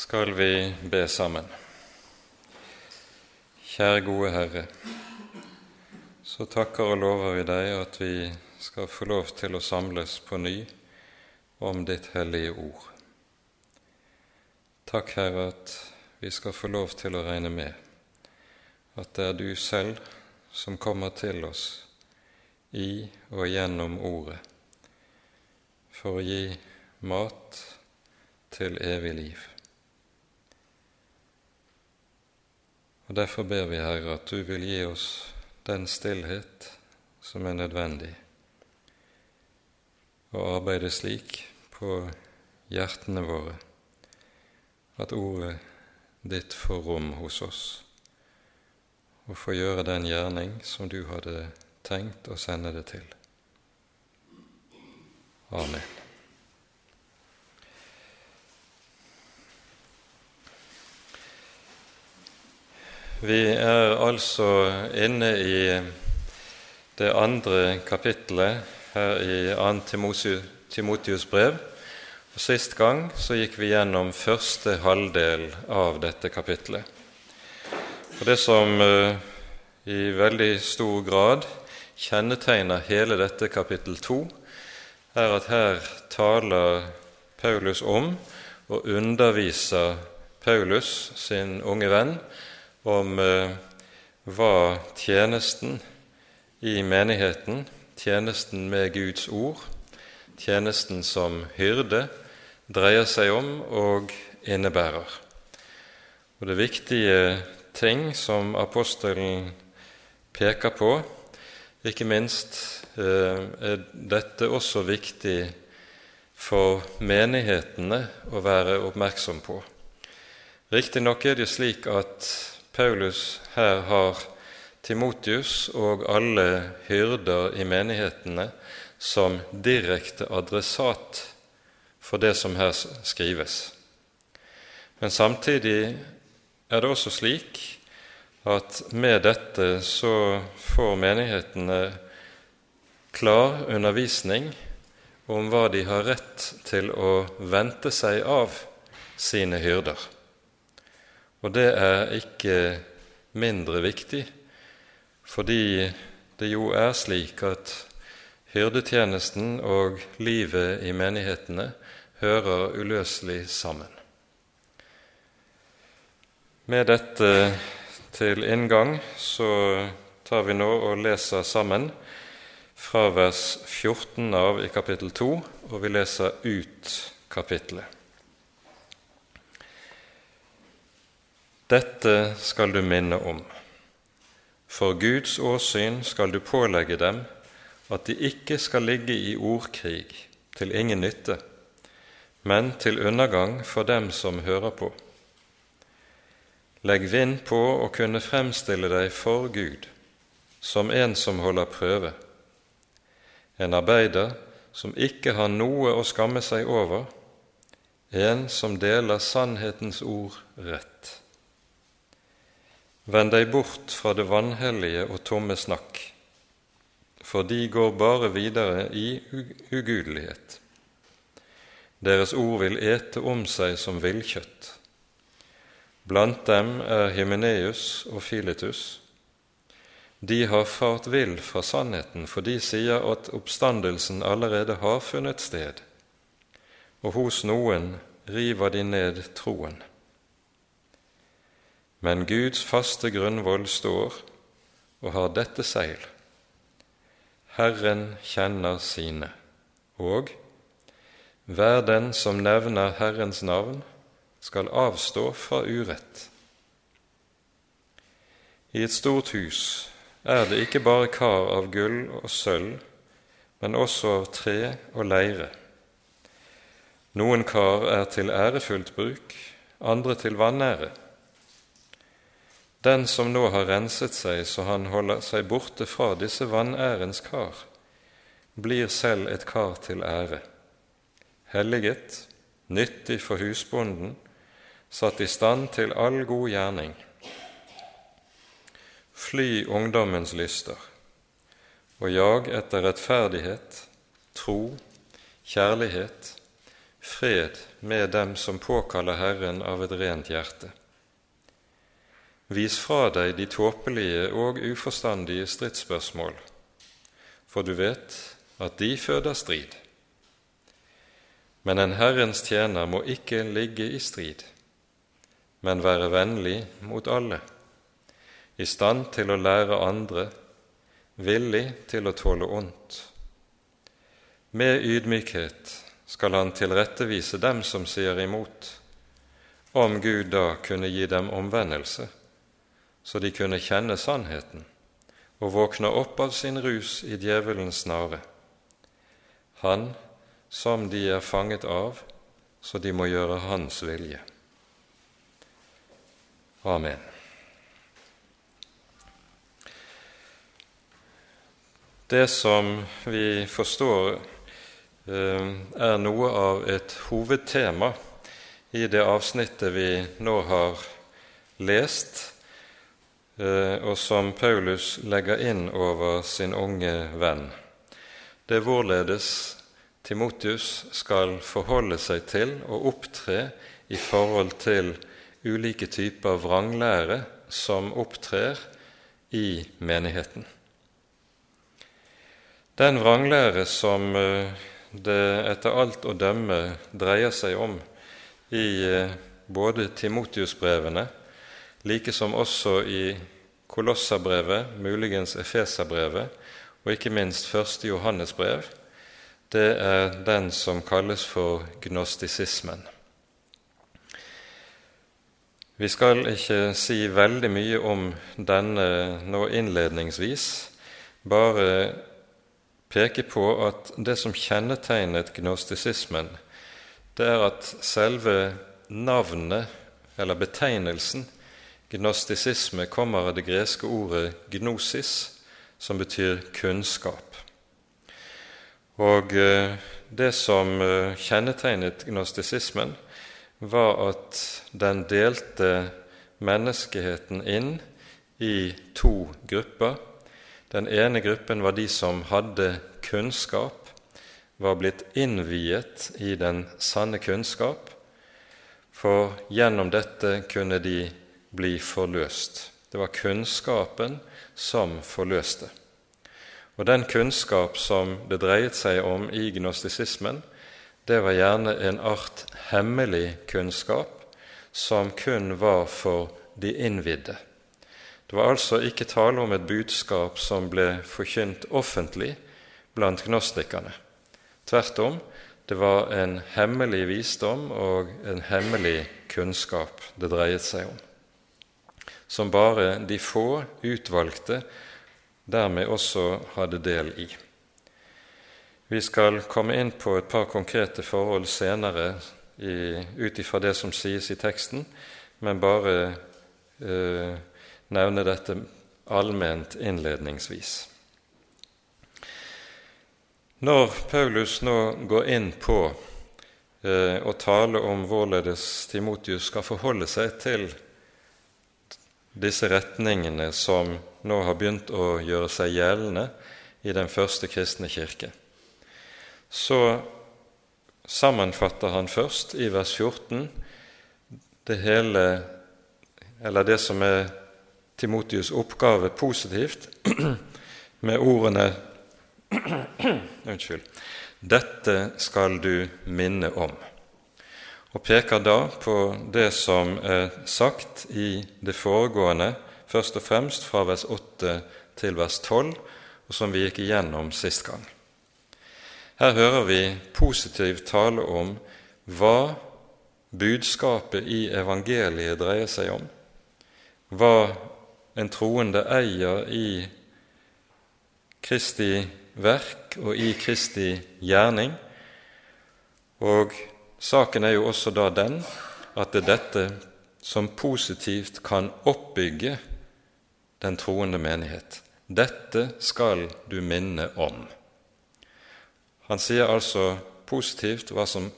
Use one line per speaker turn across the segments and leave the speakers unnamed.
skal vi be sammen. Kjære gode Herre, så takker og lover vi deg at vi skal få lov til å samles på ny om ditt hellige ord. Takk, Herre, at vi skal få lov til å regne med at det er du selv som kommer til oss i og gjennom Ordet for å gi mat til evig liv. Og Derfor ber vi, Herre, at du vil gi oss den stillhet som er nødvendig, og arbeide slik på hjertene våre at ordet ditt får rom hos oss, og får gjøre den gjerning som du hadde tenkt å sende det til. Amen. Vi er altså inne i det andre kapittelet her i 2. Timotius brev. Og Sist gang så gikk vi gjennom første halvdel av dette kapittelet. Og Det som uh, i veldig stor grad kjennetegner hele dette kapittel 2, er at her taler Paulus om og underviser Paulus, sin unge venn, om eh, hva tjenesten i menigheten, tjenesten med Guds ord, tjenesten som hyrde, dreier seg om og innebærer. Og Det viktige ting som apostelen peker på, ikke minst eh, er dette også viktig for menighetene å være oppmerksom på. Riktignok er det slik at Paulus her har Timotius og alle hyrder i menighetene som direkte adressat for det som her skrives. Men samtidig er det også slik at med dette så får menighetene klar undervisning om hva de har rett til å vente seg av sine hyrder. Og det er ikke mindre viktig, fordi det jo er slik at hyrdetjenesten og livet i menighetene hører uløselig sammen. Med dette til inngang så tar vi nå og leser sammen fra vers 14 av i kapittel 2, og vi leser ut kapittelet. Dette skal du minne om. For Guds åsyn skal du pålegge dem at de ikke skal ligge i ordkrig til ingen nytte, men til undergang for dem som hører på. Legg vind på å kunne fremstille deg for Gud som en som holder prøve, en arbeider som ikke har noe å skamme seg over, en som deler sannhetens ord rett. Vend deg bort fra det vanhellige og tomme snakk, for de går bare videre i ugudelighet. Deres ord vil ete om seg som villkjøtt. Blant dem er Himeneus og Filetus. De har fart vill fra sannheten, for de sier at oppstandelsen allerede har funnet sted, og hos noen river de ned troen. Men Guds faste grunnvoll står og har dette seil. Herren kjenner sine, og hver den som nevner Herrens navn, skal avstå fra urett. I et stort hus er det ikke bare kar av gull og sølv, men også av tre og leire. Noen kar er til ærefullt bruk, andre til vanære. Den som nå har renset seg så han holder seg borte fra disse vanærens kar, blir selv et kar til ære, helliget, nyttig for husbonden satt i stand til all god gjerning. Fly ungdommens lyster, og jag etter rettferdighet, tro, kjærlighet, fred med dem som påkaller Herren av et rent hjerte. Vis fra deg de tåpelige og uforstandige stridsspørsmål, for du vet at de føder strid. Men en Herrens tjener må ikke ligge i strid, men være vennlig mot alle, i stand til å lære andre, villig til å tåle ondt. Med ydmykhet skal han tilrettevise dem som sier imot, om Gud da kunne gi dem omvendelse, så de kunne kjenne sannheten og våkne opp av sin rus i djevelens snare, han som de er fanget av, så de må gjøre hans vilje. Amen. Det som vi forstår Eh, er noe av et hovedtema i det avsnittet vi nå har lest, og som Paulus legger inn over sin unge venn. Det er hvorledes Timotius skal forholde seg til og opptre i forhold til ulike typer vranglære som opptrer i menigheten. Den vranglære som eh, det etter alt å dømme dreier seg om i eh, både Timotius-brevene, like som også i Kolosserbrevet, muligens Efeserbrevet, og ikke minst første Johannes brev, det er den som kalles for gnostisismen. Vi skal ikke si veldig mye om denne nå innledningsvis, bare peke på at det som kjennetegnet gnostisismen, det er at selve navnet, eller betegnelsen, gnostisisme kommer av det greske ordet gnosis, som betyr kunnskap. Og eh, det som eh, kjennetegnet gnostisismen, var at den delte menneskeheten inn i to grupper den ene gruppen var de som hadde kunnskap, var blitt innviet i den sanne kunnskap, for gjennom dette kunne de bli forløst. Det var kunnskapen som forløste. Og den kunnskap som det dreiet seg om i gnostisismen, det var gjerne en art hemmelig kunnskap som kun var for de innvidde. Det var altså ikke tale om et budskap som ble forkynt offentlig blant gnostikerne. Tvert om, det var en hemmelig visdom og en hemmelig kunnskap det dreiet seg om, som bare de få utvalgte dermed også hadde del i. Vi skal komme inn på et par konkrete forhold senere ut ifra det som sies i teksten, men bare eh, nevne dette allment innledningsvis. Når Paulus nå går inn på eh, å tale om hvorledes Timotius skal forholde seg til disse retningene som nå har begynt å gjøre seg gjeldende i den første kristne kirke, så sammenfatter han først i vers 14 det hele, eller det som er Timotius' oppgave positivt med ordene Unnskyld. Dette skal du minne om. Og peker da på det som er sagt i det foregående, først og fremst fra vers 8 til vers 12, og som vi gikk igjennom sist gang. Her hører vi positiv tale om hva budskapet i evangeliet dreier seg om, hva en troende eier i Kristi verk og i Kristi gjerning. Og saken er jo også da den at det er dette som positivt kan oppbygge den troende menighet. Dette skal du minne om. Han sier altså positivt hva som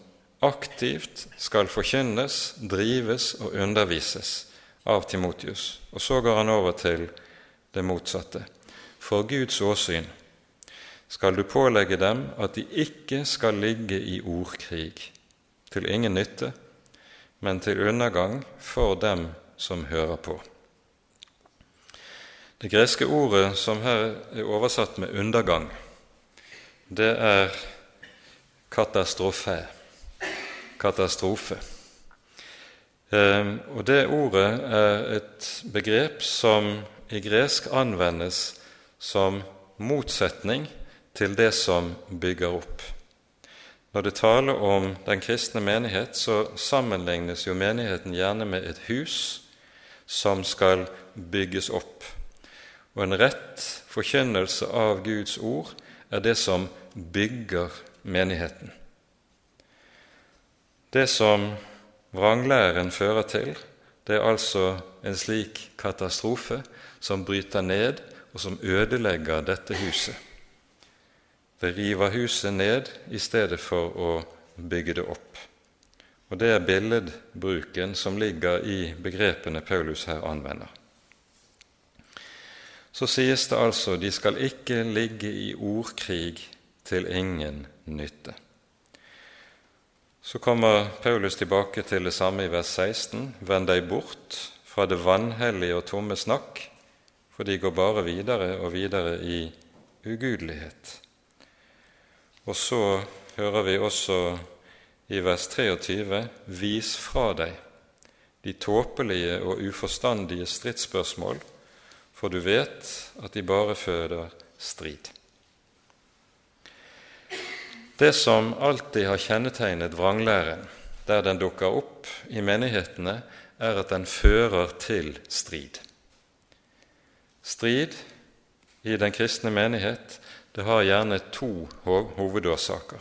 aktivt skal forkynnes, drives og undervises av Timotius. Og så går han over til det motsatte. For Guds åsyn skal du pålegge dem at de ikke skal ligge i ordkrig, til ingen nytte, men til undergang for dem som hører på. Det greske ordet som her er oversatt med 'undergang', det er katastrofe. Katastrofe. Ehm, og Det ordet er et begrep som i gresk anvendes som motsetning til det som bygger opp. Når det taler om den kristne menighet, så sammenlignes jo menigheten gjerne med et hus som skal bygges opp. Og en rett forkynnelse av Guds ord er det som bygger menigheten. Det som vranglæren fører til, det er altså en slik katastrofe som bryter ned, og som ødelegger dette huset. Det river huset ned i stedet for å bygge det opp. Og Det er billedbruken som ligger i begrepene Paulus her anvender. Så sies det altså de skal ikke ligge i ordkrig til ingen nytte. Så kommer Paulus tilbake til det samme i vers 16.: Vend deg bort fra det vanhellige og tomme snakk, for de går bare videre og videre i ugudelighet. Og så hører vi også i vers 23.: Vis fra deg de tåpelige og uforstandige stridsspørsmål, for du vet at de bare føder strid. Det som alltid har kjennetegnet vranglæren, der den dukker opp i menighetene, er at den fører til strid. Strid i den kristne menighet det har gjerne to hovedårsaker.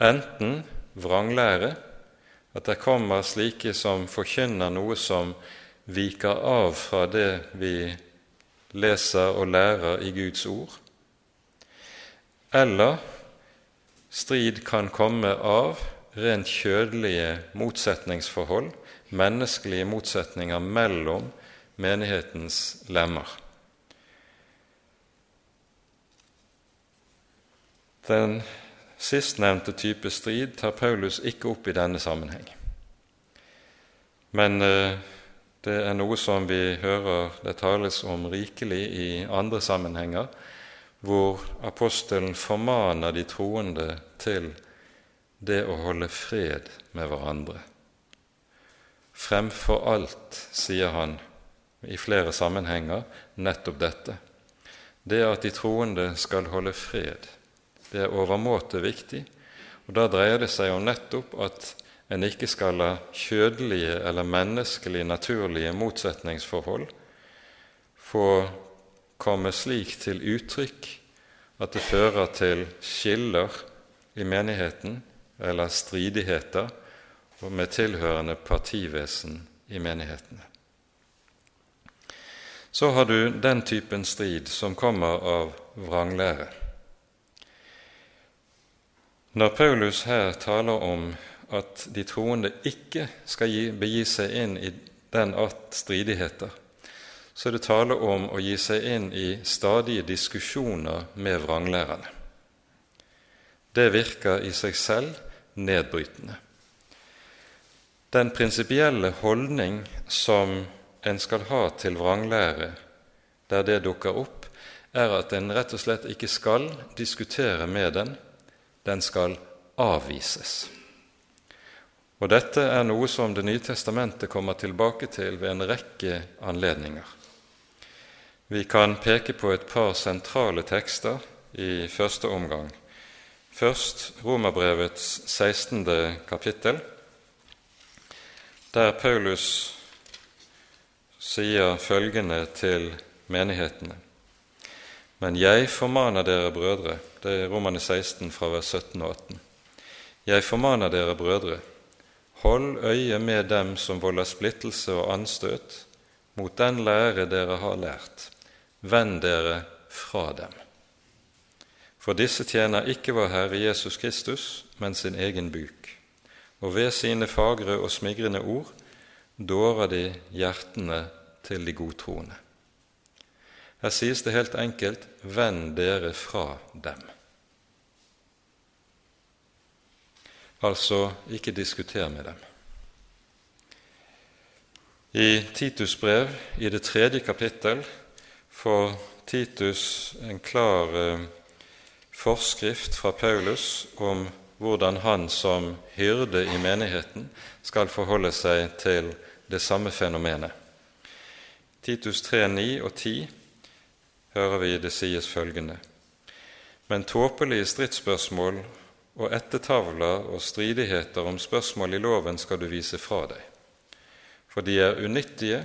Enten vranglære, at det kommer slike som forkynner noe som viker av fra det vi leser og lærer i Guds ord, eller Strid kan komme av rent kjødelige motsetningsforhold, menneskelige motsetninger mellom menighetens lemmer. Den sistnevnte type strid tar Paulus ikke opp i denne sammenheng. Men eh, det er noe som vi hører det tales om rikelig i andre sammenhenger, hvor apostelen formaner de troende til det å holde fred med hverandre. Fremfor alt, sier han i flere sammenhenger, nettopp dette. Det at de troende skal holde fred, det er overmåte viktig. Og Da dreier det seg om nettopp at en ikke skal la kjødelige eller menneskelige, naturlige motsetningsforhold få komme slik til uttrykk at det fører til skiller i menigheten eller stridigheter med tilhørende partivesen i menighetene. Så har du den typen strid som kommer av vranglære. Når Paulus her taler om at de troende ikke skal begi seg inn i den art stridigheter, så er det tale om å gi seg inn i stadige diskusjoner med vranglærerne. Det virker i seg selv nedbrytende. Den prinsipielle holdning som en skal ha til vranglære der det dukker opp, er at en rett og slett ikke skal diskutere med den, den skal avvises. Og Dette er noe som Det nye testamentet kommer tilbake til ved en rekke anledninger. Vi kan peke på et par sentrale tekster i første omgang. Først Romerbrevets 16. kapittel, der Paulus sier følgende til menighetene. Men jeg formaner dere brødre Det er Romane 16 fra vers 17 og 18. Jeg formaner dere brødre, hold øye med dem som volder splittelse og anstøt mot den lære dere har lært Vend dere fra dem. For disse tjener ikke vår Herre Jesus Kristus, men sin egen buk. Og ved sine fagre og smigrende ord dårer de hjertene til de godtroende. Her sies det helt enkelt 'vend dere fra dem'. altså ikke diskuter med dem. I Titus' brev, i det tredje kapittel, får Titus en klar eh, forskrift fra Paulus om hvordan han som hyrde i menigheten skal forholde seg til det samme fenomenet. Titus 3, 9 og 10 hører vi det sies følgende.: Men tåpelige stridsspørsmål og ettertavler og stridigheter om spørsmål i loven skal du vise fra deg, for de er unyttige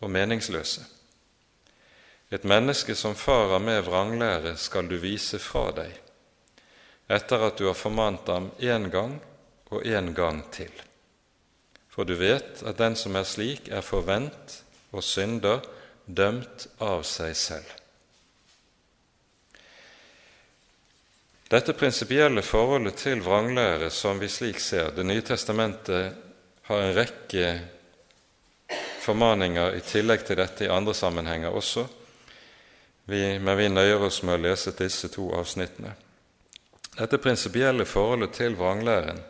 og meningsløse. Et menneske som farer med vranglære, skal du vise fra deg, etter at du har formant ham én gang og én gang til. For du vet at den som er slik, er forvent og synder, dømt av seg selv. Dette prinsipielle forholdet til vranglære, som vi slik ser Det nye testamentet har en rekke formaninger i tillegg til dette i andre sammenhenger også, vi, men vi nøyer oss med å lese disse to avsnittene. Dette prinsipielle forholdet til vranglæren,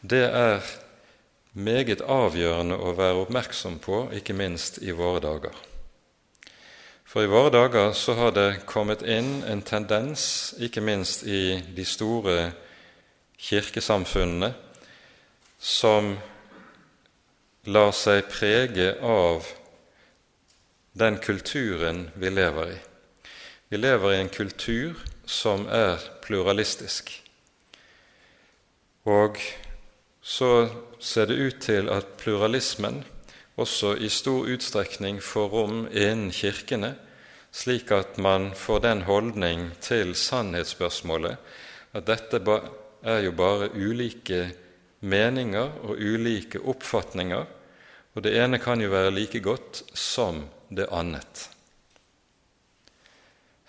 det er meget avgjørende å være oppmerksom på, ikke minst i våre dager. For i våre dager så har det kommet inn en tendens, ikke minst i de store kirkesamfunnene, som lar seg prege av den kulturen vi lever i. Vi lever i en kultur som er pluralistisk. Og så ser det ut til at pluralismen også i stor utstrekning får rom innen kirkene, slik at man får den holdning til sannhetsspørsmålet at dette er jo bare ulike meninger og ulike oppfatninger, og det ene kan jo være like godt som det annet.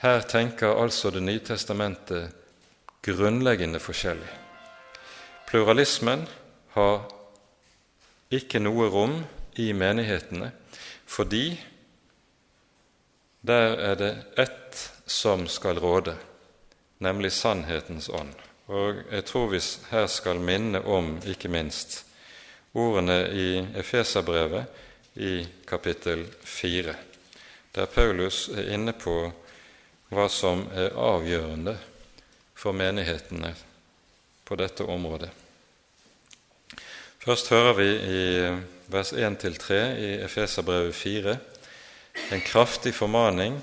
Her tenker altså Det nye testamentet grunnleggende forskjellig. Pluralismen har ikke noe rom i menighetene fordi der er det ett som skal råde, nemlig sannhetens ånd. Og jeg tror vi her skal minne om, ikke minst, ordene i Efeserbrevet i kapittel 4, der Paulus er inne på hva som er avgjørende for menighetene på dette området. Først hører vi i vers 1-3 i Efeserbrevet 4 en kraftig formaning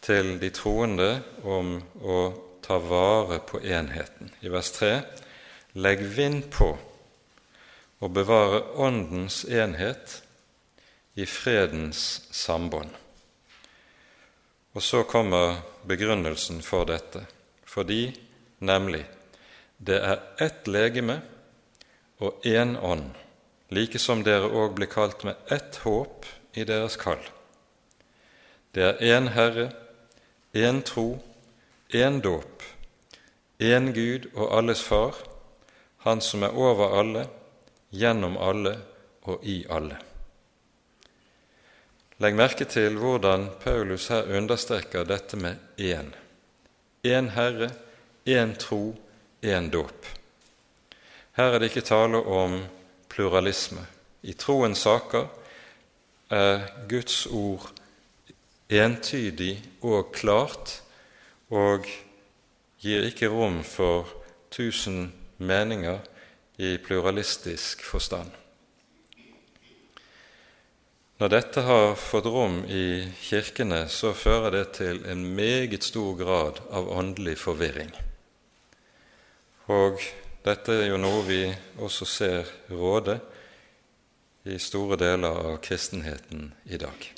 til de troende om å ta vare på enheten. I vers 3 legg vind på å bevare Åndens enhet i fredens sambånd. Og så kommer begrunnelsen for dette, fordi nemlig det er ett legeme og én ånd, like som dere òg blir kalt med ett håp i deres kall. Det er én Herre, én tro, én dåp, én Gud og alles Far, Han som er over alle, gjennom alle og i alle. Legg merke til hvordan Paulus her understreker dette med én. Én Herre, én tro, én dåp. Her er det ikke tale om pluralisme. I troens saker er Guds ord entydig og klart og gir ikke rom for tusen meninger i pluralistisk forstand. Når dette har fått rom i kirkene, så fører det til en meget stor grad av åndelig forvirring. Og dette er jo noe vi også ser råde i store deler av kristenheten i dag.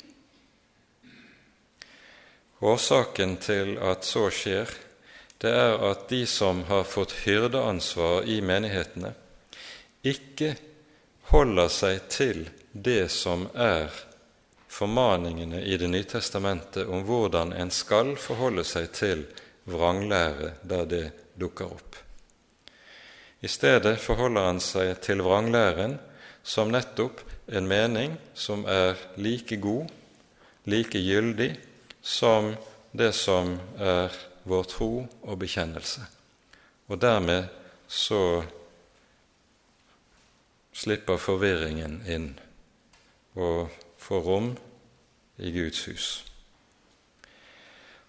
Årsaken til at så skjer, det er at de som har fått hyrdeansvar i menighetene, ikke holder seg til det som er formaningene i Det nye testamentet om hvordan en skal forholde seg til vranglære der det dukker opp. I stedet forholder han seg til vranglæren som nettopp en mening som er like god, like gyldig, som det som er vår tro og bekjennelse. Og dermed så slipper forvirringen inn og får rom i Guds hus.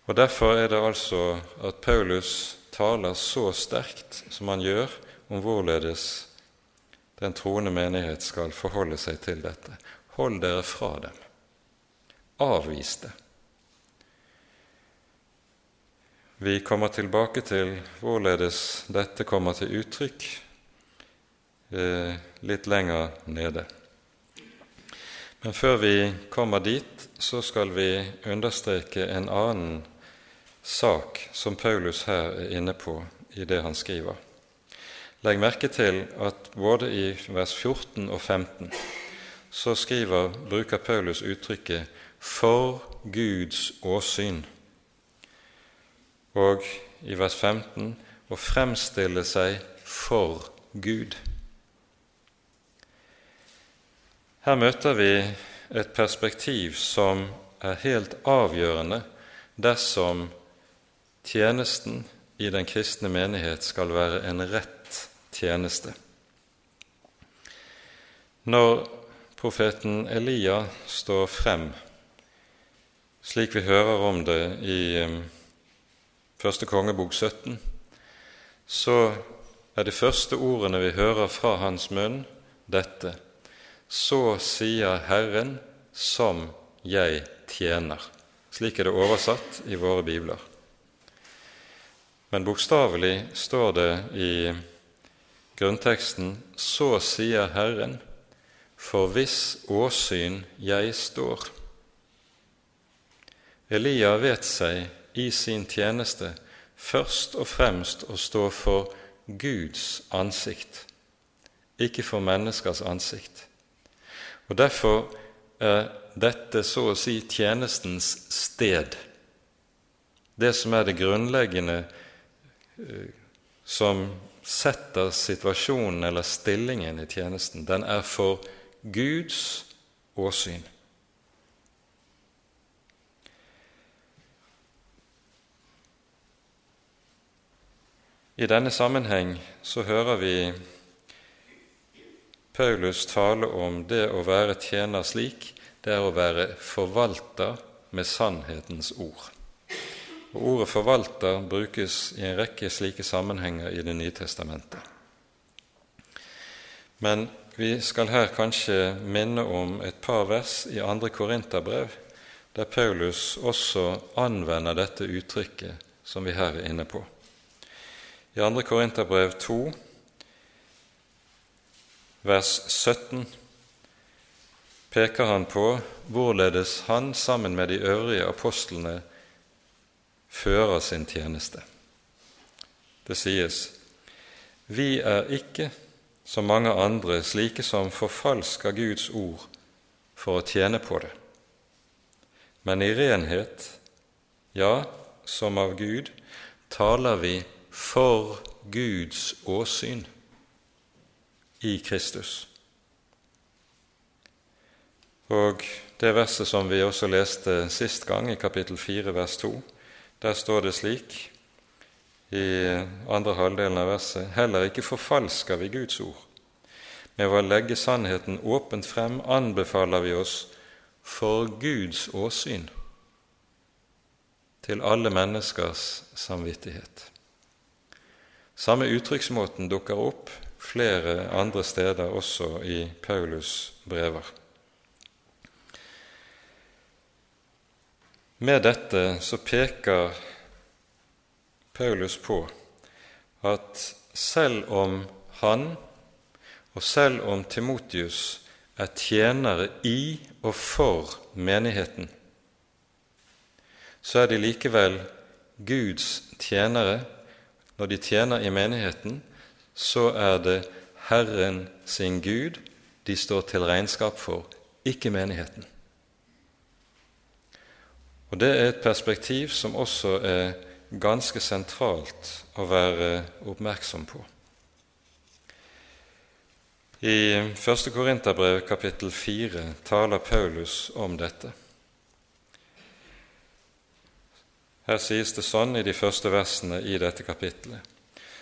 Og Derfor er det altså at Paulus taler så sterkt som han gjør om hvorledes den troende menighet skal forholde seg til dette. Hold dere fra dem. Avvis det. Vi kommer tilbake til hvorledes dette kommer til uttrykk eh, litt lenger nede. Men før vi kommer dit, så skal vi understreke en annen sak som Paulus her er inne på i det han skriver. Legg merke til at både i vers 14 og 15 så skriver, bruker Paulus uttrykket 'for Guds åsyn', og i vers 15 å fremstille seg for Gud. Her møter vi et perspektiv som er helt avgjørende dersom tjenesten i den kristne menighet skal være en rett tjeneste. Når profeten Elia står frem, slik vi hører om det i um, første kongebok 17, så er de første ordene vi hører fra hans munn, dette Så sier Herren som jeg tjener. Slik er det oversatt i våre bibler. Men bokstavelig står det i grunnteksten Så sier Herren, for hvis åsyn jeg står. Elia vet seg i sin tjeneste først og fremst å stå for Guds ansikt, ikke for menneskers ansikt. Og Derfor er dette så å si tjenestens sted, det som er det grunnleggende eh, som setter situasjonen eller stillingen i tjenesten. Den er for Guds åsyn. I denne sammenheng så hører vi Paulus tale om det å være tjener slik, det er å være forvalter med sannhetens ord. Og Ordet 'forvalter' brukes i en rekke slike sammenhenger i Det nye testamentet. Men vi skal her kanskje minne om et par vers i andre Korinterbrev, der Paulus også anvender dette uttrykket som vi her er inne på. I andre Korinterbrev 2, vers 17, peker han på hvorledes han sammen med de øvrige apostlene fører sin tjeneste. Det sies vi er ikke, som mange andre, slike som forfalsker Guds ord for å tjene på det, men i renhet, ja, som av Gud, taler vi for Guds åsyn i Kristus. Og det verset som vi også leste sist gang, i kapittel 4, vers 2, der står det slik i andre halvdelen av verset heller ikke forfalsker vi Guds ord. Med å legge sannheten åpent frem anbefaler vi oss for Guds åsyn til alle menneskers samvittighet. Samme uttrykksmåten dukker opp flere andre steder også i Paulus' brever. Med dette så peker Paulus på at selv om han og selv om Timotius er tjenere i og for menigheten, så er de likevel Guds tjenere. Når de tjener i menigheten, så er det Herren sin Gud de står til regnskap for, ikke menigheten. Og Det er et perspektiv som også er ganske sentralt å være oppmerksom på. I 1. Korinterbrev kapittel 4 taler Paulus om dette. Her sies det sånn i de første versene i dette kapittelet.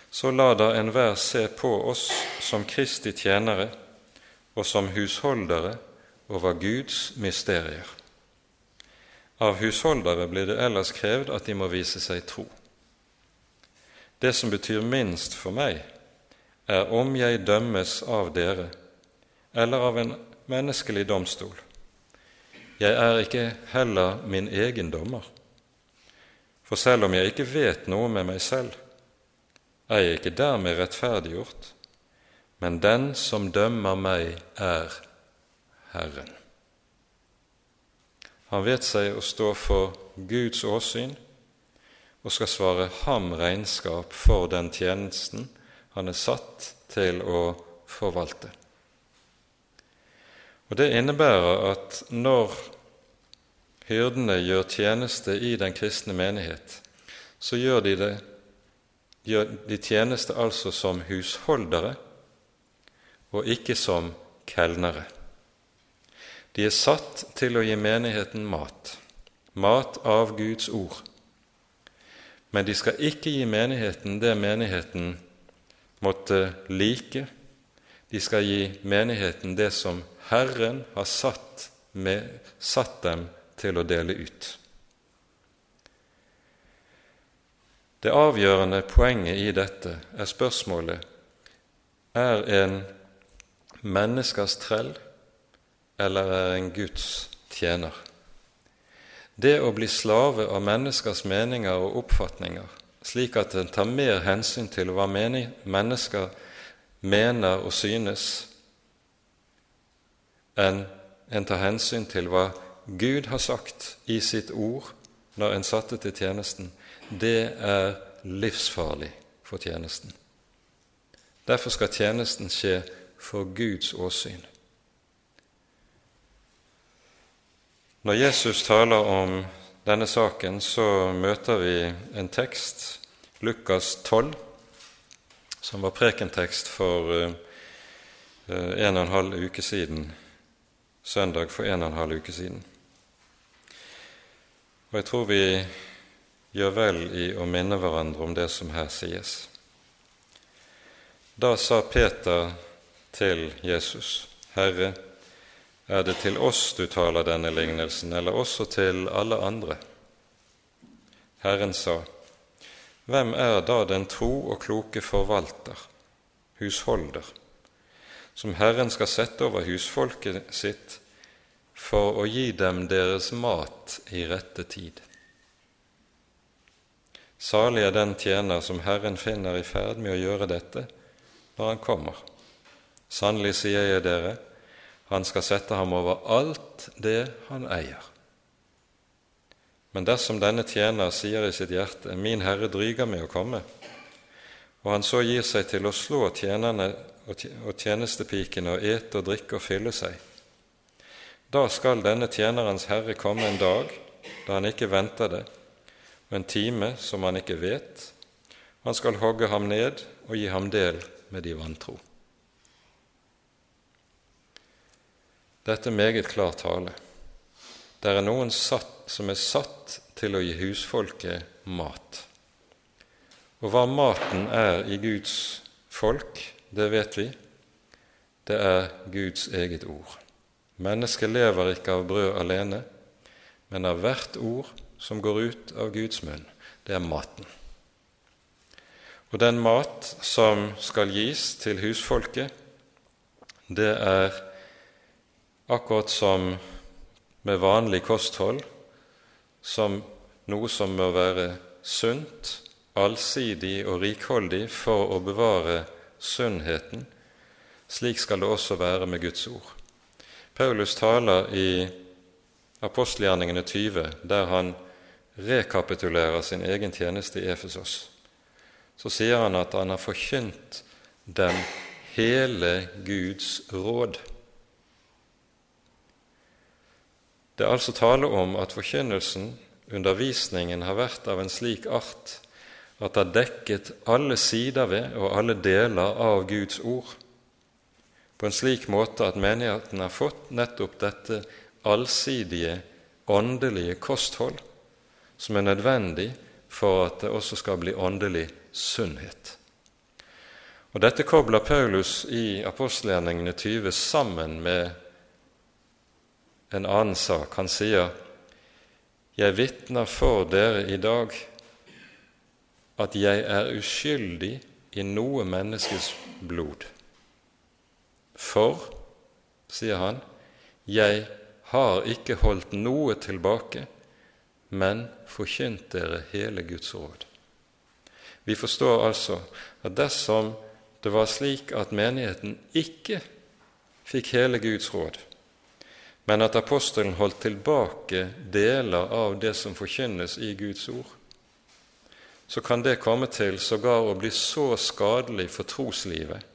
Så la da enhver se på oss som Kristi tjenere og som husholdere over Guds mysterier. Av husholdere blir det ellers krevd at de må vise seg tro. Det som betyr minst for meg, er om jeg dømmes av dere eller av en menneskelig domstol. Jeg er ikke heller min egen dommer. For selv om jeg ikke vet noe med meg selv, er jeg ikke dermed rettferdiggjort, men den som dømmer meg, er Herren. Han vet seg å stå for Guds åsyn og skal svare ham regnskap for den tjenesten han er satt til å forvalte. Og Det innebærer at når hyrdene gjør tjeneste i den kristne menighet, så gjør de, det, gjør de tjeneste altså som husholdere og ikke som kelnere. De er satt til å gi menigheten mat, mat av Guds ord. Men de skal ikke gi menigheten det menigheten måtte like. De skal gi menigheten det som Herren har satt, med, satt dem til å dele ut. Det avgjørende poenget i dette er spørsmålet er en menneskers trell eller er en Guds tjener. Det å bli slave av menneskers meninger og oppfatninger, slik at en tar mer hensyn til hva mennesker mener og synes, enn en tar hensyn til hva Gud har sagt i sitt ord når en satte til tjenesten, det er livsfarlig for tjenesten. Derfor skal tjenesten skje for Guds åsyn. Når Jesus taler om denne saken, så møter vi en tekst, Lukas 12, som var prekentekst for eh, en og en halv uke siden, søndag for en og en halv uke siden. Og jeg tror vi gjør vel i å minne hverandre om det som her sies. Da sa Peter til Jesus, Herre, er det til oss du taler denne lignelsen, eller også til alle andre? Herren sa, Hvem er da den tro og kloke forvalter, husholder, som Herren skal sette over husfolket sitt for å gi dem deres mat i rette tid. Salig er den tjener som Herren finner i ferd med å gjøre dette når han kommer. Sannelig sier jeg dere, han skal sette ham over alt det han eier. Men dersom denne tjener sier i sitt hjerte, Min Herre dryger med å komme, og han så gir seg til å slå tjenerne og tjenestepikene og ete og drikke og fylle seg, da skal denne tjenerens herre komme en dag da han ikke venter det, og en time som han ikke vet. Han skal hogge ham ned og gi ham del med de vantro. Dette er meget klar tale. Det er noen satt, som er satt til å gi husfolket mat. Og hva maten er i Guds folk, det vet vi. Det er Guds eget ord. Mennesket lever ikke av brød alene, men av hvert ord som går ut av Guds munn. Det er maten. Og den mat som skal gis til husfolket, det er akkurat som med vanlig kosthold, som noe som må være sunt, allsidig og rikholdig for å bevare sunnheten. Slik skal det også være med Guds ord. Paulus taler i apostelgjerningene 20, der han rekapitulerer sin egen tjeneste i Efesos. Så sier han at han har forkynt dem hele Guds råd. Det er altså tale om at forkynnelsen, undervisningen, har vært av en slik art at det har dekket alle sider ved og alle deler av Guds ord på en slik måte at menigheten har fått nettopp dette allsidige, åndelige kosthold som er nødvendig for at det også skal bli åndelig sunnhet. Og Dette kobler Paulus i apostelgjerningene 20 sammen med en annen sak. Han sier, 'Jeg vitner for dere i dag at jeg er uskyldig i noe menneskes blod.' For, sier han, 'jeg har ikke holdt noe tilbake, men forkynt dere hele Guds råd.' Vi forstår altså at dersom det var slik at menigheten ikke fikk hele Guds råd, men at apostelen holdt tilbake deler av det som forkynnes i Guds ord, så kan det komme til sågar å bli så skadelig for troslivet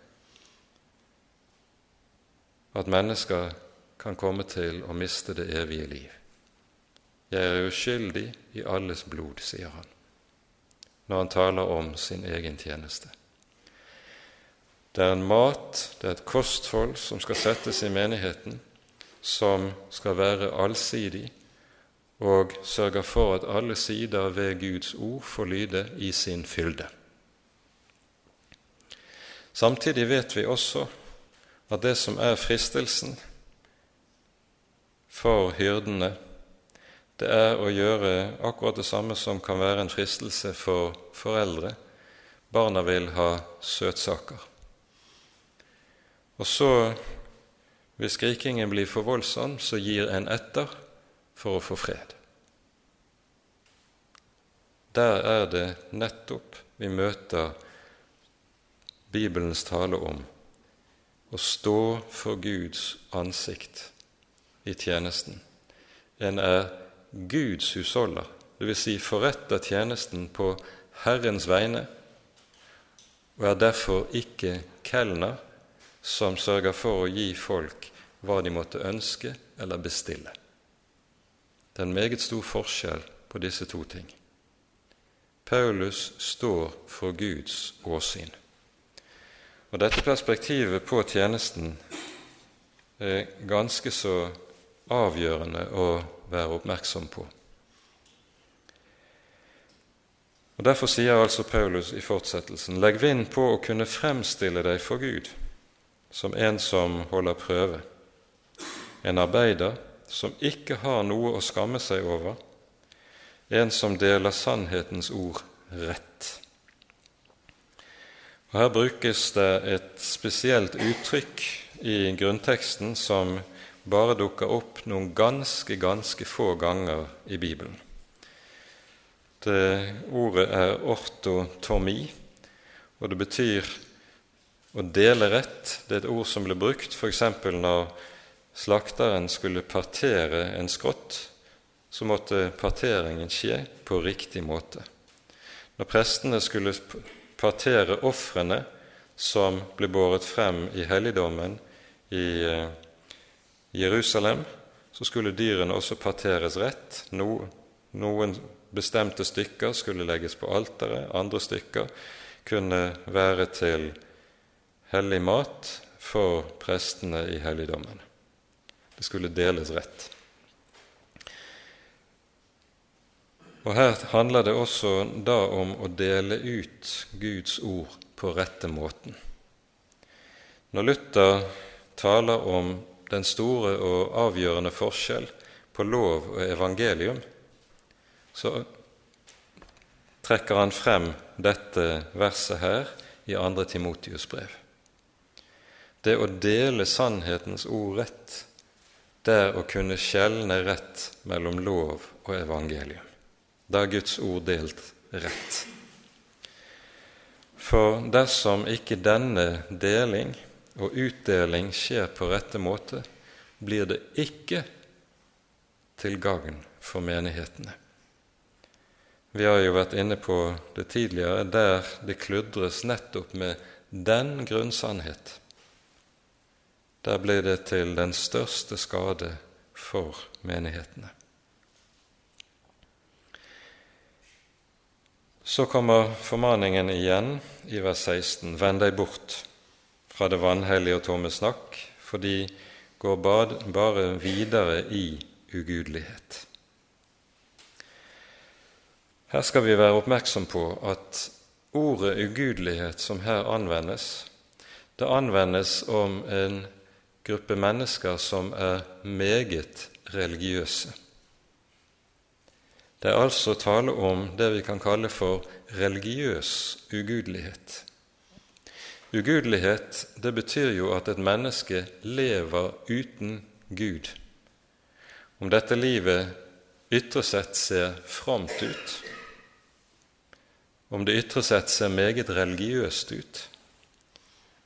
at mennesker kan komme til å miste det evige liv. Jeg er uskyldig i alles blod, sier han, når han taler om sin egen tjeneste. Det er en mat, det er et kosthold som skal settes i menigheten, som skal være allsidig og sørge for at alle sider ved Guds ord får lyde i sin fylde. Samtidig vet vi også at det som er fristelsen for hyrdene, det er å gjøre akkurat det samme som kan være en fristelse for foreldre. Barna vil ha søtsaker. Og så, hvis skrikingen blir for voldsom, så gir en etter for å få fred. Der er det nettopp vi møter Bibelens tale om å stå for Guds ansikt i tjenesten. En er Guds husholder, dvs. Si forretter tjenesten på Herrens vegne og er derfor ikke kelner som sørger for å gi folk hva de måtte ønske eller bestille. Det er en meget stor forskjell på disse to ting. Paulus står for Guds åsyn. Og Dette perspektivet på tjenesten er ganske så avgjørende å være oppmerksom på. Og Derfor sier altså Paulus i fortsettelsen.: Legg vind på å kunne fremstille deg for Gud som en som holder prøve, en arbeider som ikke har noe å skamme seg over, en som deler sannhetens ord rett. Og Her brukes det et spesielt uttrykk i grunnteksten som bare dukker opp noen ganske, ganske få ganger i Bibelen. Det Ordet er ortotomi, og det betyr å dele rett det er et ord som ble brukt f.eks. når slakteren skulle partere en skrått, så måtte parteringen skje på riktig måte. Når prestene skulle partere ofrene som ble båret frem i helligdommen i eh, Jerusalem, så skulle dyrene også parteres rett. Noen bestemte stykker skulle legges på alteret, andre stykker kunne være til hellig mat for prestene i helligdommen. Det skulle deles rett. Og Her handler det også da om å dele ut Guds ord på rette måten. Når Luther taler om den store og avgjørende forskjell på lov og evangelium, så trekker han frem dette verset her i 2. Timotius brev. Det å dele sannhetens ord rett, det er å kunne skjelne rett mellom lov og evangelium. Da er Guds ord delt rett. For dersom ikke denne deling og utdeling skjer på rette måte, blir det ikke til gagn for menighetene. Vi har jo vært inne på det tidligere, der det kludres nettopp med den grunnsannhet der ble det til den største skade for menighetene. Så kommer formaningen igjen i vers 16.: Vend deg bort fra det vanhellige og tomme snakk, for de går bare videre i ugudelighet. Her skal vi være oppmerksom på at ordet ugudelighet som her anvendes, det anvendes om en gruppe mennesker som er meget religiøse. Det er altså tale om det vi kan kalle for religiøs ugudelighet. Ugudelighet det betyr jo at et menneske lever uten Gud. Om dette livet ytre sett ser fromt ut, om det ytre sett ser meget religiøst ut,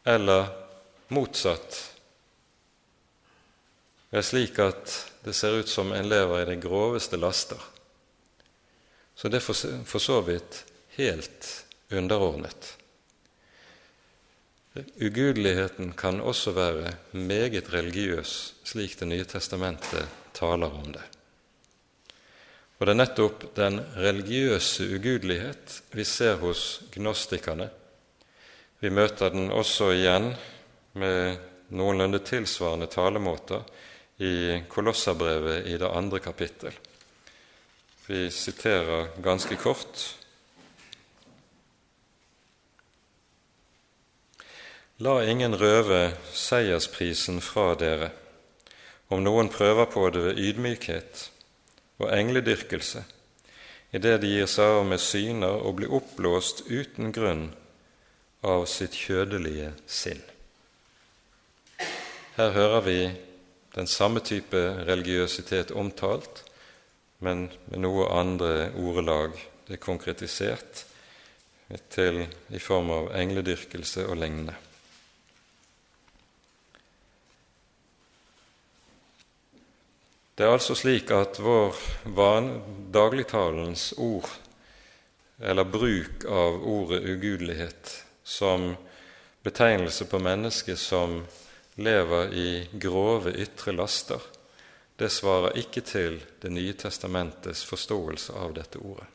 eller motsatt det er slik at det ser ut som en lever i de groveste laster. Så det er for så vidt helt underordnet. Ugudeligheten kan også være meget religiøs, slik Det nye testamentet taler om det. Og det er nettopp den religiøse ugudelighet vi ser hos gnostikerne. Vi møter den også igjen med noenlunde tilsvarende talemåter i Kolossabrevet i det andre kapittel. Vi siterer ganske kort. La ingen røve seiersprisen fra dere om noen prøver på det ved ydmykhet og engledyrkelse, idet de gir seg av med syner og blir oppblåst uten grunn av sitt kjødelige sinn. Her hører vi den samme type religiøsitet omtalt, men med noe andre ordelag. Det er konkretisert til, i form av engledyrkelse og lignende. Det er altså slik at vår van, dagligtalens ord, eller bruk av ordet ugudelighet, som betegnelse på mennesket som lever i grove ytre laster, det svarer ikke til Det nye testamentets forståelse av dette ordet.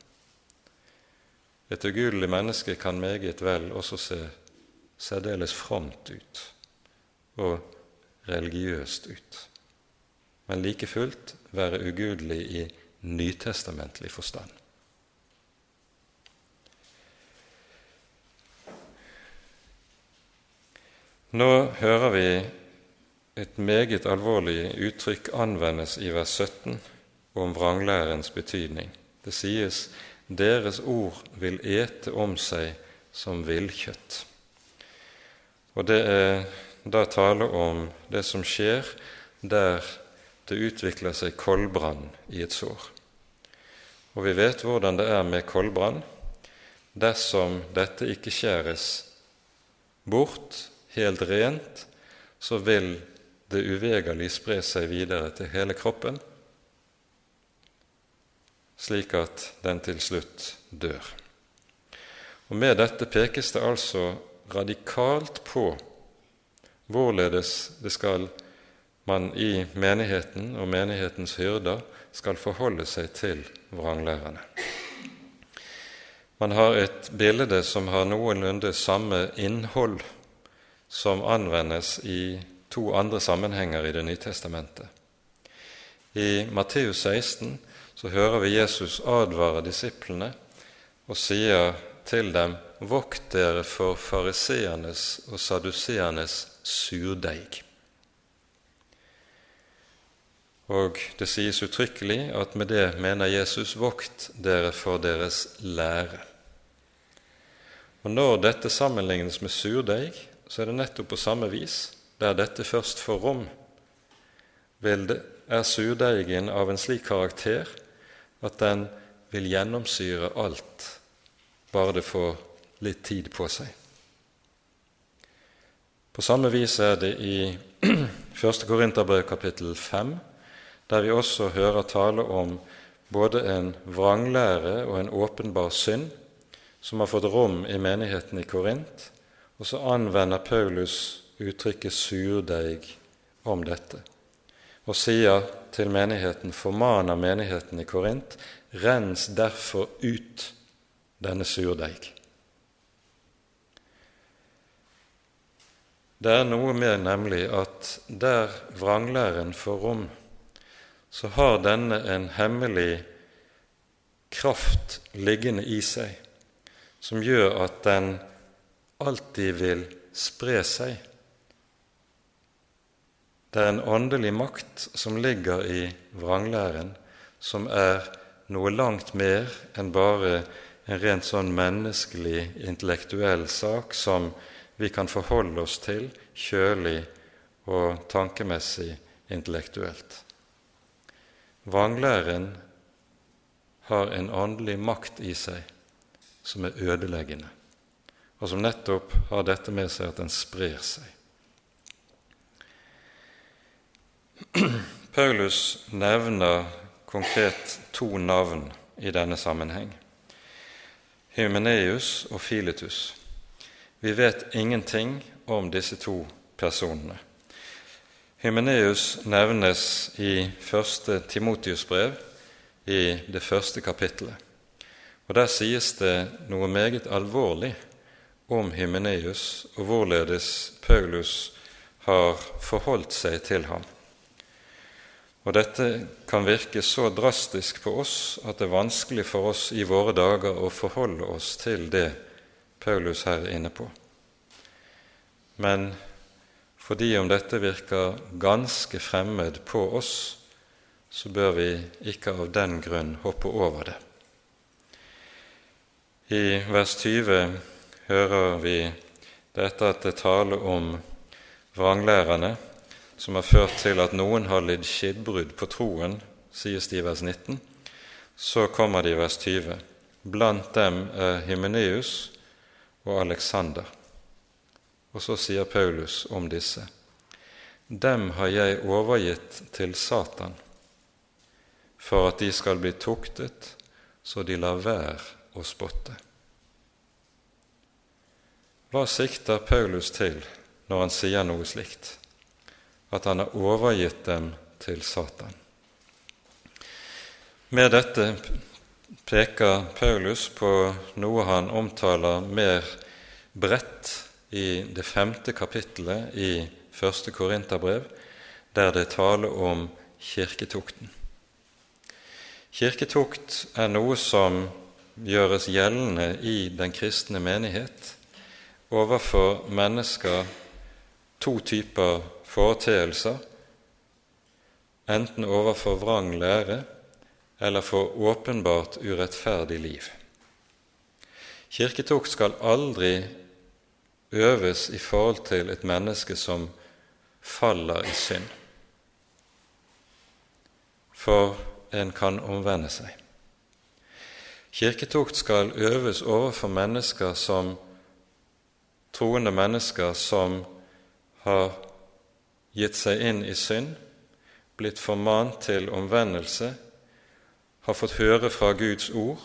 Et ugudelig menneske kan meget vel også se særdeles fromt ut og religiøst ut, men like fullt være ugudelig i nytestamentlig forstand. Nå hører vi et meget alvorlig uttrykk anvendes i vers 17 om vranglærens betydning. Det sies 'deres ord vil ete om seg som villkjøtt'. Og det er da tale om det som skjer der det utvikler seg koldbrann i et sår. Og vi vet hvordan det er med koldbrann. Dersom dette ikke skjæres bort helt rent, så vil det uvegerlig spre seg videre til hele kroppen, slik at den til slutt dør. Og Med dette pekes det altså radikalt på hvorledes det skal man i menigheten og menighetens hyrder skal forholde seg til vranglærerne. Man har et bilde som har noenlunde samme innhold som anvendes i to andre sammenhenger i Det nye testamentet. I Matteus 16 så hører vi Jesus advare disiplene og sier til dem:" Vokt dere for fariseernes og saduseernes surdeig. Og det sies uttrykkelig at med det mener Jesus vokt dere for deres lære. Og Når dette sammenlignes med surdeig, så er det nettopp på samme vis, der dette først får rom, det, er surdeigen av en slik karakter at den vil gjennomsyre alt, bare det får litt tid på seg. På samme vis er det i 1. Korinterbrev kapittel 5, der vi også hører tale om både en vranglære og en åpenbar synd som har fått rom i menigheten i Korint, og så anvender Paulus uttrykket 'surdeig' om dette, og sier til menigheten, formaner menigheten i Korint, rens derfor ut denne surdeig. Det er noe med nemlig at der vranglæren får rom, så har denne en hemmelig kraft liggende i seg som gjør at den alltid vil spre seg. Det er en åndelig makt som ligger i vranglæren, som er noe langt mer enn bare en rent sånn menneskelig, intellektuell sak som vi kan forholde oss til kjølig og tankemessig intellektuelt. Vranglæren har en åndelig makt i seg som er ødeleggende, og som nettopp har dette med seg at den sprer seg. Paulus nevner konkret to navn i denne sammenheng. Hymeneus og Filetus. Vi vet ingenting om disse to personene. Hymeneus nevnes i første Timotius-brev, i det første kapittelet. Og Der sies det noe meget alvorlig om Hymeneus og hvorledes Paulus har forholdt seg til ham. Og Dette kan virke så drastisk på oss at det er vanskelig for oss i våre dager å forholde oss til det Paulus her er inne på. Men fordi om dette virker ganske fremmed på oss, så bør vi ikke av den grunn hoppe over det. I vers 20 hører vi dette at det taler om vranglærerne som har ført til at noen har lidd skipbrudd på troen, sies det i vers 19. Så kommer det i vers 20. Blant dem er Himeneus og Alexander. Og så sier Paulus om disse.: Dem har jeg overgitt til Satan for at de skal bli tuktet så de lar være å spotte. Hva sikter Paulus til når han sier noe slikt? At han har overgitt dem til Satan. Med dette peker Paulus på noe han omtaler mer bredt i det femte kapittelet i første Korinterbrev, der det er tale om kirketukten. Kirketukt er noe som gjøres gjeldende i den kristne menighet overfor mennesker to typer foreteelser, enten overfor vrang lære eller for åpenbart urettferdig liv. Kirketukt skal aldri øves i forhold til et menneske som faller i synd, for en kan omvende seg. Kirketukt skal øves overfor mennesker som troende mennesker som har gitt seg inn i synd, blitt formant til omvendelse, har fått høre fra Guds ord,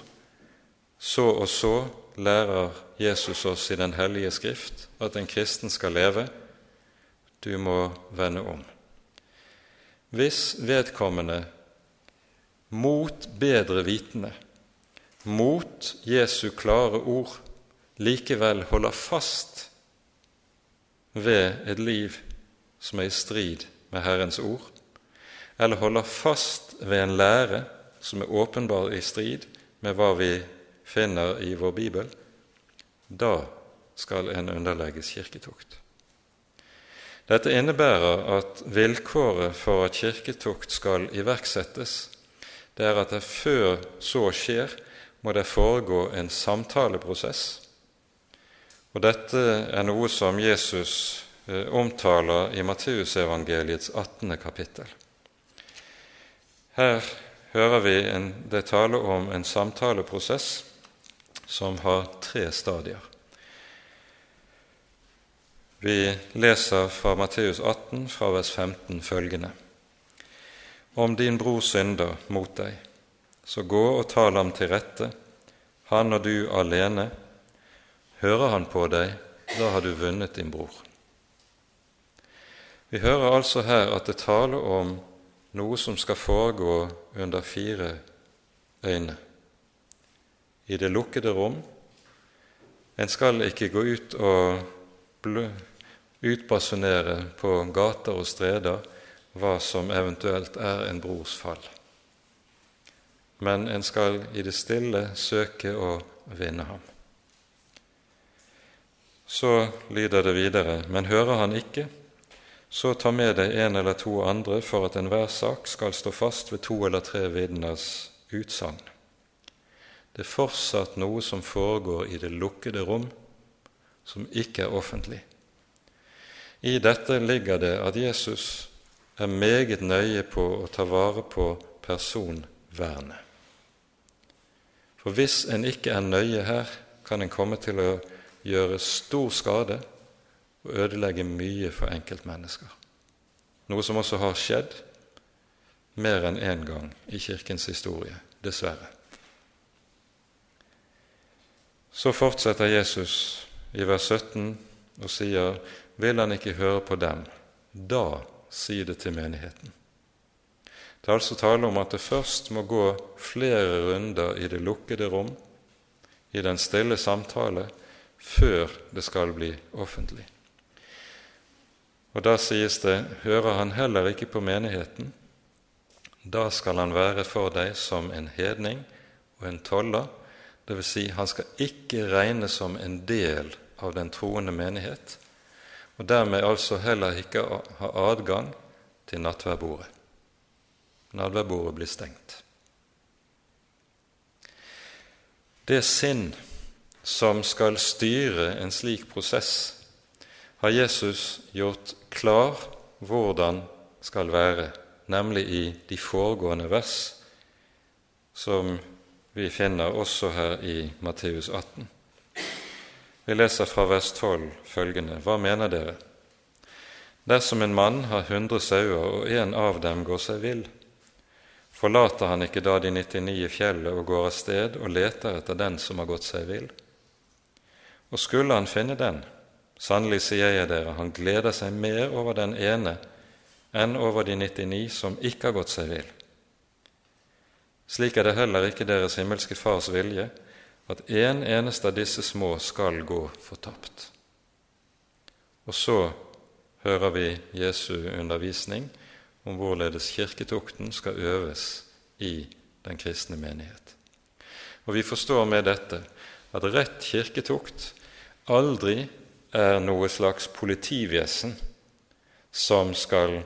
så og så lærer Jesus oss i Den hellige skrift at en kristen skal leve. Du må vende om. Hvis vedkommende mot bedre vitende, mot Jesu klare ord, likevel holder fast ved et liv som er i strid med Herrens ord, eller holder fast ved en lære som er åpenbar i strid med hva vi finner i vår bibel, da skal en underlegges kirketukt. Dette innebærer at vilkåret for at kirketukt skal iverksettes, det er at det før så skjer, må det foregå en samtaleprosess. Og dette er noe som Jesus omtaler i Matteusevangeliets 18. kapittel. Her hører vi en, det tale om en samtaleprosess som har tre stadier. Vi leser fra Matteus 18, fra vers 15, følgende.: Om din bror synder mot deg, så gå og tal ham til rette, han og du alene. Hører han på deg, da har du vunnet din bror. Vi hører altså her at det taler om noe som skal foregå under fire øyne. I det lukkede rom. En skal ikke gå ut og utbasunere på gater og streder hva som eventuelt er en brors fall. Men en skal i det stille søke å vinne ham. så lyder det videre, men hører han ikke, så ta med deg en eller to andre for at enhver sak skal stå fast ved to eller tre vitners utsagn. Det er fortsatt noe som foregår i det lukkede rom, som ikke er offentlig. I dette ligger det at Jesus er meget nøye på å ta vare på personvernet. For hvis en ikke er nøye her, kan en komme til å gjøre stor skade og ødelegge mye for enkeltmennesker. Noe som også har skjedd mer enn én gang i Kirkens historie, dessverre. Så fortsetter Jesus i vers 17 og sier, vil han ikke høre på dem, da si det til menigheten. Det er altså tale om at det først må gå flere runder i det lukkede rom, i den stille samtale, før det skal bli offentlig. Og Da sies det hører han heller ikke på menigheten, da skal han være for deg som en hedning og en toller, dvs. Si, han skal ikke regnes som en del av den troende menighet, og dermed altså heller ikke ha adgang til nattverdbordet. Nattverdbordet blir stengt. Det sinn som skal styre en slik prosess, har Jesus gjort klar hvordan skal være, nemlig i de foregående vers, som vi finner også her i Matteus 18. Vi leser fra vers 12 følgende.: Hva mener dere? Dersom en mann har hundre sauer, og en av dem går seg vill, forlater han ikke da de 99 i fjellet og går av sted og leter etter den som har gått seg vill? Og skulle han finne den, sannelig sier jeg dere, han gleder seg mer over den ene enn over de 99 som ikke har gått seg vill. Slik er det heller ikke deres himmelske Fars vilje at en eneste av disse små skal gå fortapt. Og så hører vi Jesu undervisning om hvorledes kirketukten skal øves i den kristne menighet. Og Vi forstår med dette at rett kirketukt aldri er noe slags politivesen som skal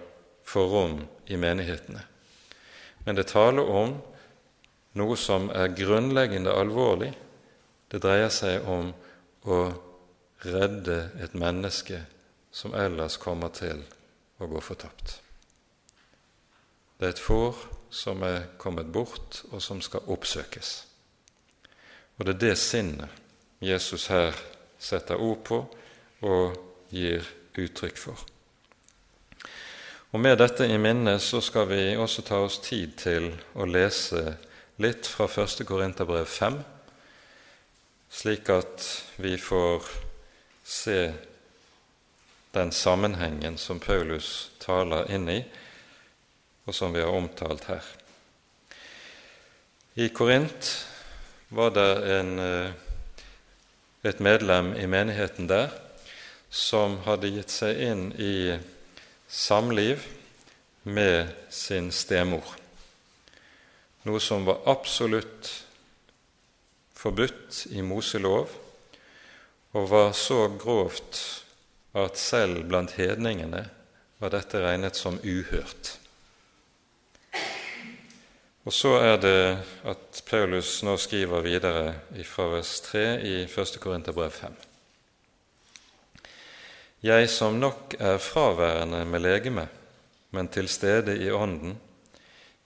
få rom i menighetene. Men det taler om noe som er grunnleggende alvorlig. Det dreier seg om å redde et menneske som ellers kommer til å gå fortapt. Det er et får som er kommet bort, og som skal oppsøkes. Og det er det sinnet Jesus her setter ord på og gir uttrykk for. Og Med dette i minne så skal vi også ta oss tid til å lese litt fra 1. Korinterbrev 5, slik at vi får se den sammenhengen som Paulus taler inn i, og som vi har omtalt her. I Korint var det en eh, et medlem i menigheten der som hadde gitt seg inn i samliv med sin stemor, noe som var absolutt forbudt i Moselov, og var så grovt at selv blant hedningene var dette regnet som uhørt. Og så er det at Paulus nå skriver videre fra vers 3 i 1. Korinterbrev 5. Jeg som nok er fraværende med legeme, men til stede i ånden,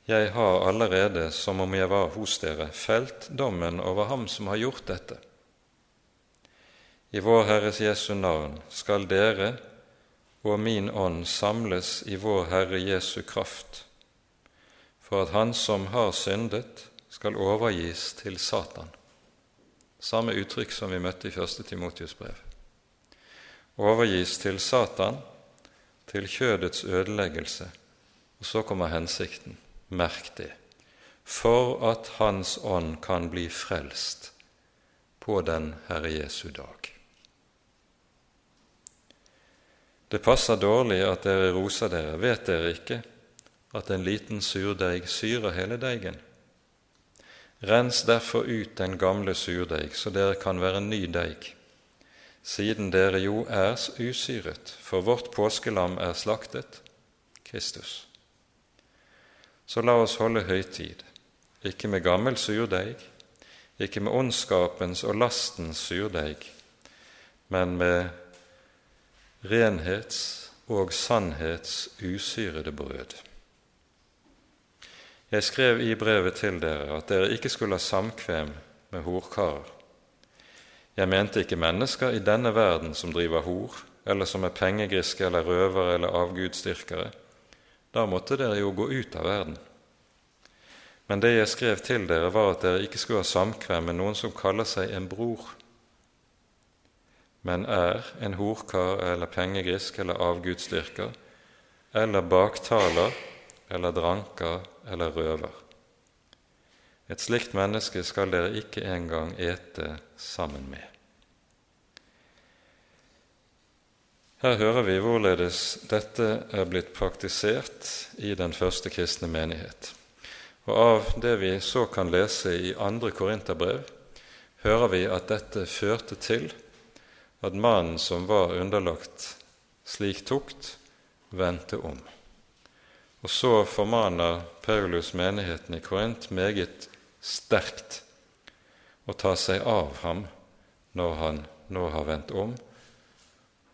jeg har allerede, som om jeg var hos dere, felt dommen over ham som har gjort dette. I vår Herres Jesu navn skal dere og min ånd samles i vår Herre Jesu kraft for at han som har syndet, skal overgis til Satan. Samme uttrykk som vi møtte i 1. Timotius brev. Overgis til Satan, til kjødets ødeleggelse. Og så kommer hensikten. Merk det. For at Hans ånd kan bli frelst på den Herre Jesu dag. Det passer dårlig at dere roser dere, vet dere ikke at en liten surdeig syrer hele deigen. Rens derfor ut den gamle surdeig, så dere kan være ny deig, siden dere jo er usyret, for vårt påskelam er slaktet, Kristus. Så la oss holde høytid, ikke med gammel surdeig, ikke med ondskapens og lastens surdeig, men med renhets- og sannhets usyrede brød. Jeg skrev i brevet til dere at dere ikke skulle ha samkvem med horkarer. Jeg mente ikke mennesker i denne verden som driver hor, eller som er pengegriske eller røvere eller avgudsdyrkere. Da måtte dere jo gå ut av verden. Men det jeg skrev til dere, var at dere ikke skulle ha samkvem med noen som kaller seg en bror, men er en horkar eller pengegrisk eller avgudsdyrker, eller baktaler eller dranker eller røver. Et slikt menneske skal dere ikke engang ete sammen med. Her hører vi hvorledes dette er blitt praktisert i den første kristne menighet. Og Av det vi så kan lese i andre Korinterbrev, hører vi at dette førte til at mannen som var underlagt slik tukt, vendte om. Og så formaner Paulus menigheten i Korint meget sterkt å ta seg av ham når han nå har vendt om,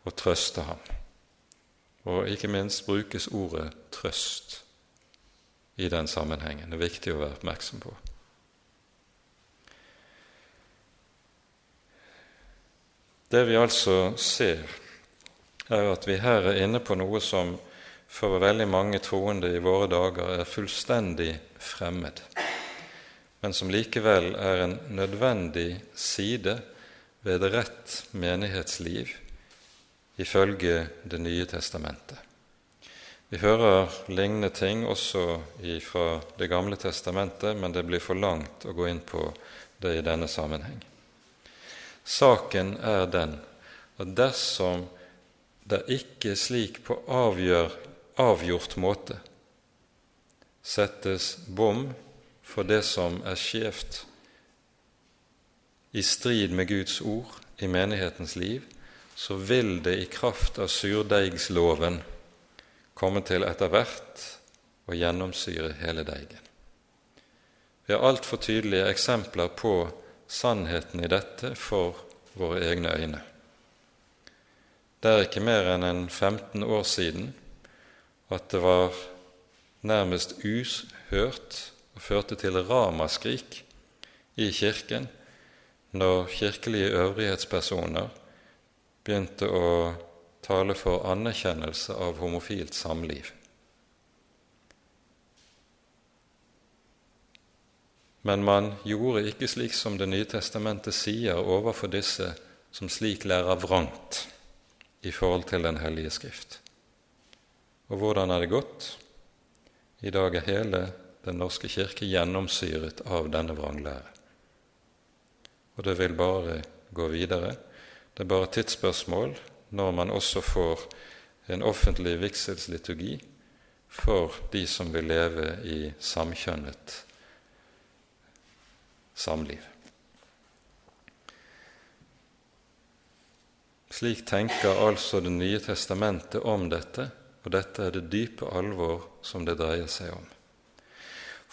og trøste ham. Og ikke minst brukes ordet 'trøst' i den sammenhengen. Det er viktig å være oppmerksom på. Det vi altså ser, er at vi her er inne på noe som for veldig mange troende i våre dager er fullstendig fremmed, men som likevel er en nødvendig side ved et rett menighetsliv ifølge Det nye testamentet. Vi hører lignende ting også fra Det gamle testamentet, men det blir for langt å gå inn på det i denne sammenheng. Saken er den at dersom det ikke slik på avgjør, avgjort måte settes bom for det som er skjevt, i strid med Guds ord i menighetens liv, så vil det i kraft av surdeigsloven komme til etter hvert å gjennomsyre hele deigen. Vi har altfor tydelige eksempler på sannheten i dette for våre egne øyne. Det er ikke mer enn en 15 år siden at det var nærmest uhørt og førte til ramaskrik i Kirken når kirkelige øvrighetspersoner begynte å tale for anerkjennelse av homofilt samliv. Men man gjorde ikke slik som Det nye testamentet sier overfor disse som slik lærer vrangt i forhold til Den hellige skrift. Og hvordan er det gått? I dag er hele Den norske kirke gjennomsyret av denne vranglære. Og det vil bare gå videre. Det er bare tidsspørsmål når man også får en offentlig vigselsliturgi for de som vil leve i samkjønnet samliv. Slik tenker altså Det nye testamentet om dette, og dette er det dype alvor som det dreier seg om.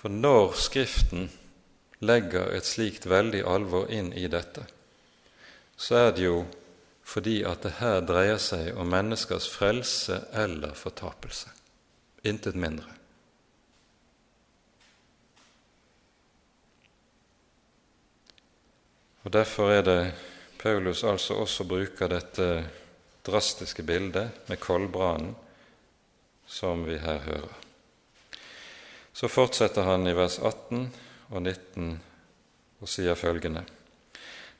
For når Skriften legger et slikt veldig alvor inn i dette, så er det jo fordi at det her dreier seg om menneskers frelse eller fortapelse. Intet mindre. Og Derfor er det Paulus altså også bruker dette drastiske bildet med koldbrannen som vi her hører. Så fortsetter han i vers 18 og 19 og sier følgende.: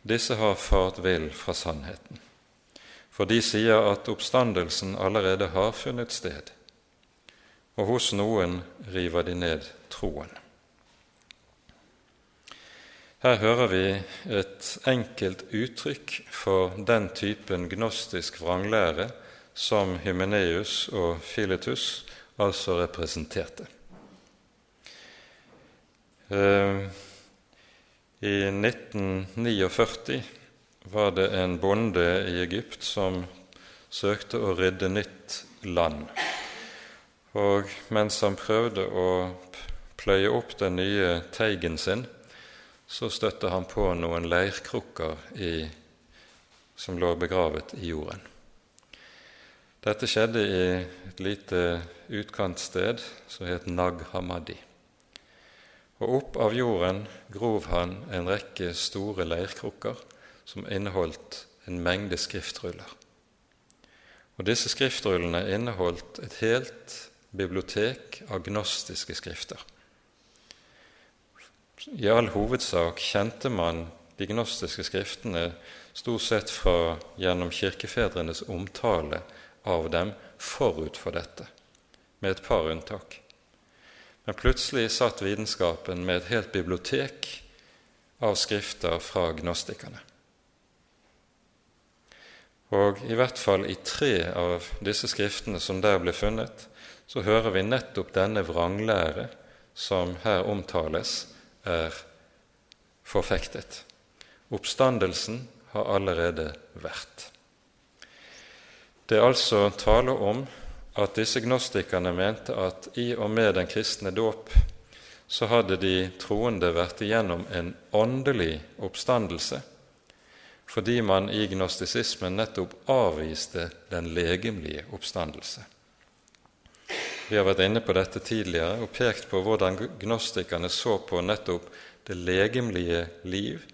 Disse har fart vill fra sannheten for de sier at oppstandelsen allerede har funnet sted, og hos noen river de ned troen. Her hører vi et enkelt uttrykk for den typen gnostisk vranglære som Hymeneus og Filetus altså representerte. Eh, I 1949 var det en bonde i Egypt som søkte å rydde nytt land. Og mens han prøvde å pløye opp den nye teigen sin, så støtte han på noen leirkrukker i, som lå begravet i jorden. Dette skjedde i et lite utkantsted som het Nag Hammadi. Og opp av jorden grov han en rekke store leirkrukker som inneholdt en mengde skriftruller. Og Disse skriftrullene inneholdt et helt bibliotek av gnostiske skrifter. I all hovedsak kjente man de gnostiske skriftene stort sett fra gjennom kirkefedrenes omtale av dem forut for dette, med et par unntak. Men plutselig satt vitenskapen med et helt bibliotek av skrifter fra gnostikerne. Og i hvert fall i tre av disse skriftene som der ble funnet, så hører vi nettopp denne vranglære som her omtales, er forfektet. Oppstandelsen har allerede vært. Det er altså tale om at disse gnostikerne mente at i og med den kristne dåp så hadde de troende vært igjennom en åndelig oppstandelse, fordi man i gnostisismen nettopp avviste den legemlige oppstandelse. Vi har vært inne på dette tidligere og pekt på hvordan gnostikerne så på nettopp det legemlige liv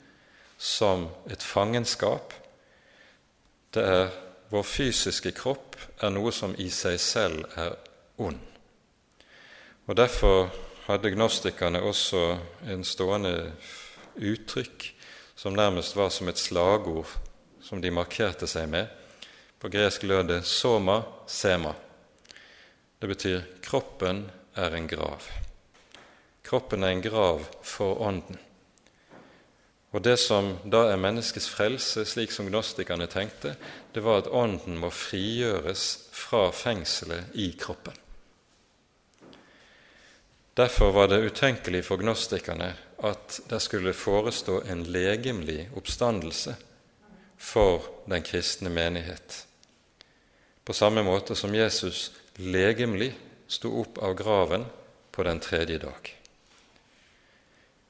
som et fangenskap. Det er vår fysiske kropp er noe som i seg selv er ond. Og Derfor hadde gnostikerne også en stående uttrykk som nærmest var som et slagord som de markerte seg med. På gresk lød det 'soma sema'. Det betyr 'kroppen er en grav'. Kroppen er en grav for ånden. Og det som da er menneskets frelse, slik som gnostikerne tenkte, det var at ånden må frigjøres fra fengselet i kroppen. Derfor var det utenkelig for gnostikerne at det skulle forestå en legemlig oppstandelse for den kristne menighet, på samme måte som Jesus legemlig sto opp av graven på den tredje dag.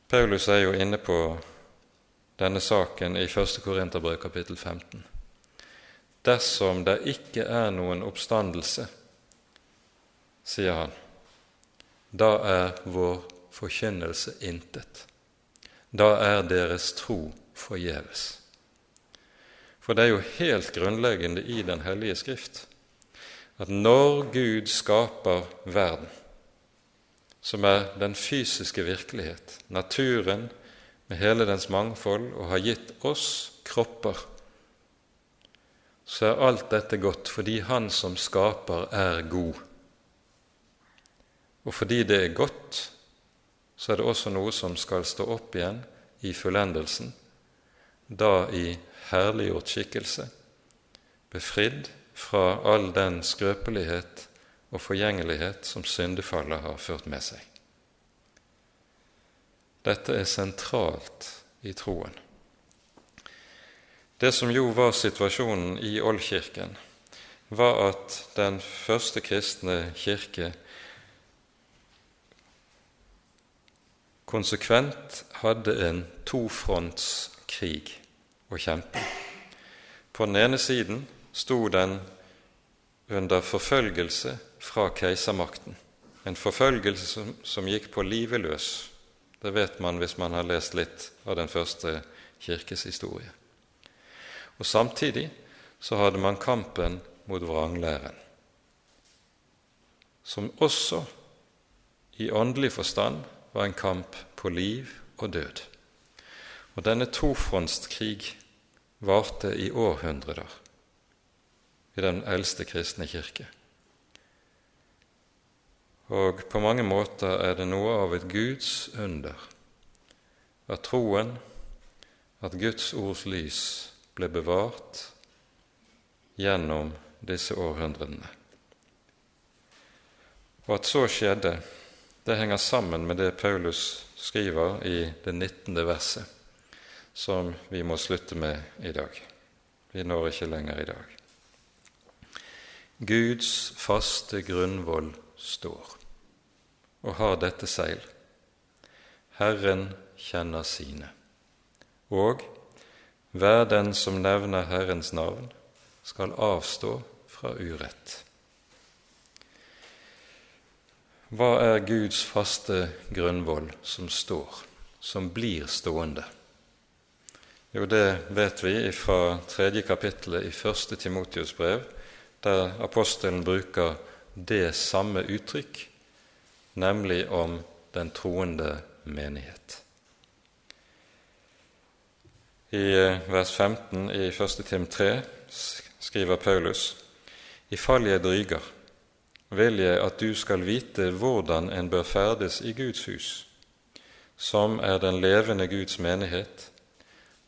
Paulus er jo inne på denne saken i 1. Korinterbrev kapittel 15. Dersom det ikke er noen oppstandelse, sier han, da er vår forkynnelse intet. Da er deres tro forgjeves. For det er jo helt grunnleggende i Den hellige Skrift at når Gud skaper verden, som er den fysiske virkelighet, naturen, med hele dens mangfold og har gitt oss kropper, så er alt dette godt fordi Han som skaper, er god. Og fordi det er godt, så er det også noe som skal stå opp igjen i fullendelsen, da i herliggjort skikkelse, befridd fra all den skrøpelighet og forgjengelighet som syndefallet har ført med seg. Dette er sentralt i troen. Det som jo var situasjonen i Oldkirken, var at den første kristne kirke konsekvent hadde en tofrontskrig å kjempe. På den ene siden sto den under forfølgelse fra keisermakten, en forfølgelse som, som gikk på livet løs det vet man hvis man har lest litt av den første kirkes historie. Og Samtidig så hadde man kampen mot vranglæren, som også i åndelig forstand var en kamp på liv og død. Og denne tofrontskrig varte i århundrer i den eldste kristne kirke. Og på mange måter er det noe av et Guds under at troen, at Guds ords lys ble bevart gjennom disse århundrene. Og at så skjedde, det henger sammen med det Paulus skriver i det 19. verset, som vi må slutte med i dag. Vi når ikke lenger i dag. Guds faste grunnvoll står og har dette seil. Herren kjenner sine. Og hver den som nevner Herrens navn, skal avstå fra urett. Hva er Guds faste grunnvoll som står, som blir stående? Jo, det vet vi fra tredje kapittelet i første Timotius brev, der apostelen bruker det samme uttrykk, nemlig om den troende menighet. I eh, vers 15 i 1. Tim 3 skriver Paulus.: I fall jeg dryger, vil jeg at du skal vite hvordan en bør ferdes i Guds hus, som er den levende Guds menighet,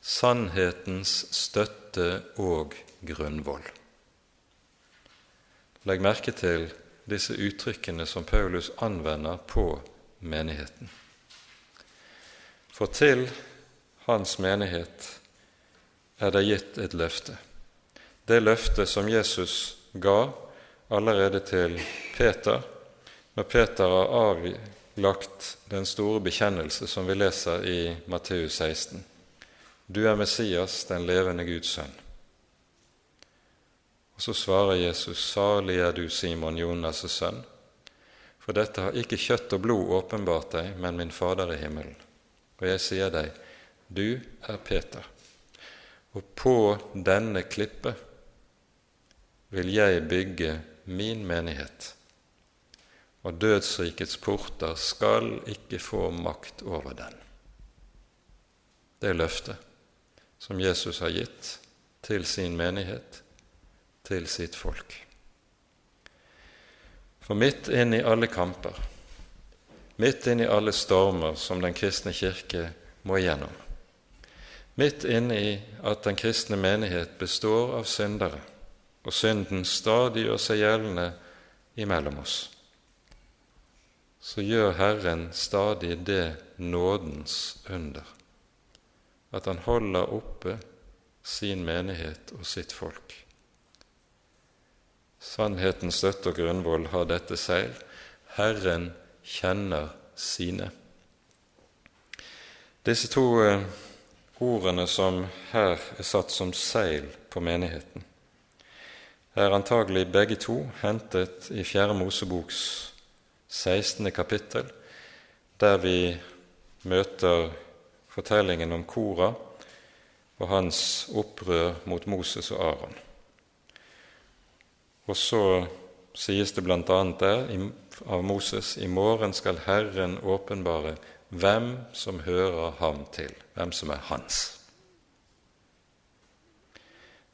sannhetens støtte og grunnvoll. Legg merke til disse uttrykkene som Paulus anvender på menigheten. For til hans menighet er det gitt et løfte. Det løftet som Jesus ga allerede til Peter når Peter har avlagt den store bekjennelse som vi leser i Matteus 16. Du er Messias, den levende Guds sønn. Så svarer Jesus, salig er du, Simon, Jonas' sønn, for dette har ikke kjøtt og blod åpenbart deg, men min Fader i himmelen. Og jeg sier deg, du er Peter, og på denne klippet vil jeg bygge min menighet, og dødsrikets porter skal ikke få makt over den. Det er løftet som Jesus har gitt til sin menighet, til sitt folk. For midt inn i alle kamper, midt inn i alle stormer som den kristne kirke må igjennom, midt inn i at den kristne menighet består av syndere, og synden stadig gjør seg gjeldende imellom oss, så gjør Herren stadig det nådens under at han holder oppe sin menighet og sitt folk. Sannhetens støtte og grunnvoll har dette seil. Herren kjenner sine. Disse to eh, ordene som her er satt som seil på menigheten, er antagelig begge to hentet i Fjerde Moseboks 16. kapittel, der vi møter fortellingen om Kora og hans opprør mot Moses og Aron. Og så sies det bl.a. der av Moses i morgen skal Herren åpenbare hvem som hører ham til, hvem som er hans.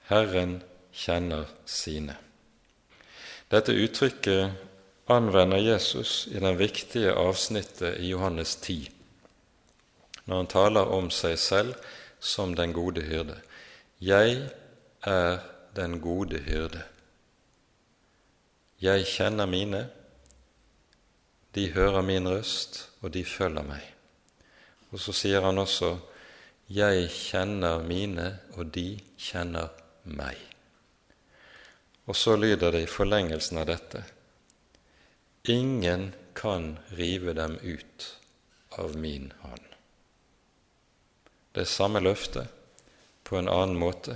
Herren kjenner sine. Dette uttrykket anvender Jesus i det viktige avsnittet i Johannes 10 når han taler om seg selv som den gode hyrde. Jeg er den gode hyrde. Jeg kjenner mine, de hører min røst, og de følger meg. Og så sier han også jeg kjenner mine, og de kjenner meg. Og så lyder det i forlengelsen av dette Ingen kan rive dem ut av min hånd det er samme løftet på en annen måte.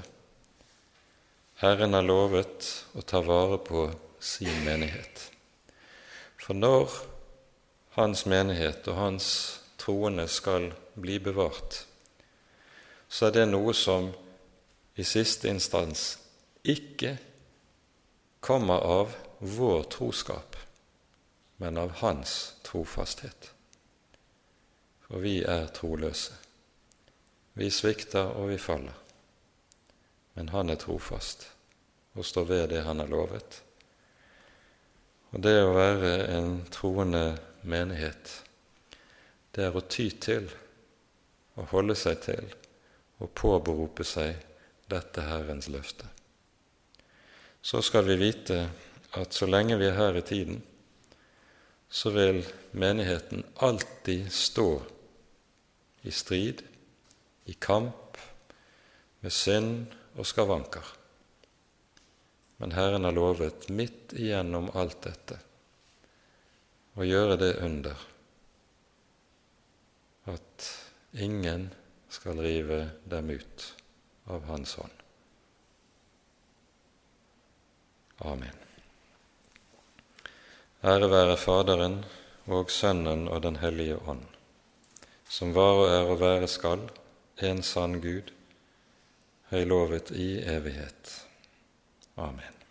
Herren har lovet å ta vare på sin menighet. For når hans menighet og hans troende skal bli bevart, så er det noe som i siste instans ikke kommer av vår troskap, men av hans trofasthet. For vi er troløse. Vi svikter og vi faller, men Han er trofast og står ved det Han har lovet. Og det å være en troende menighet, det er å ty til, å holde seg til og påberope seg dette Herrens løfte. Så skal vi vite at så lenge vi er her i tiden, så vil menigheten alltid stå i strid i kamp med synd og skavanker. Men Herren har lovet midt igjennom alt dette å gjøre det under at ingen skal rive dem ut av Hans hånd. Amen. Ære være Faderen og Sønnen og Den hellige ånd, som var og er og være skal, en sann Gud, høylovet i evighet. Amen.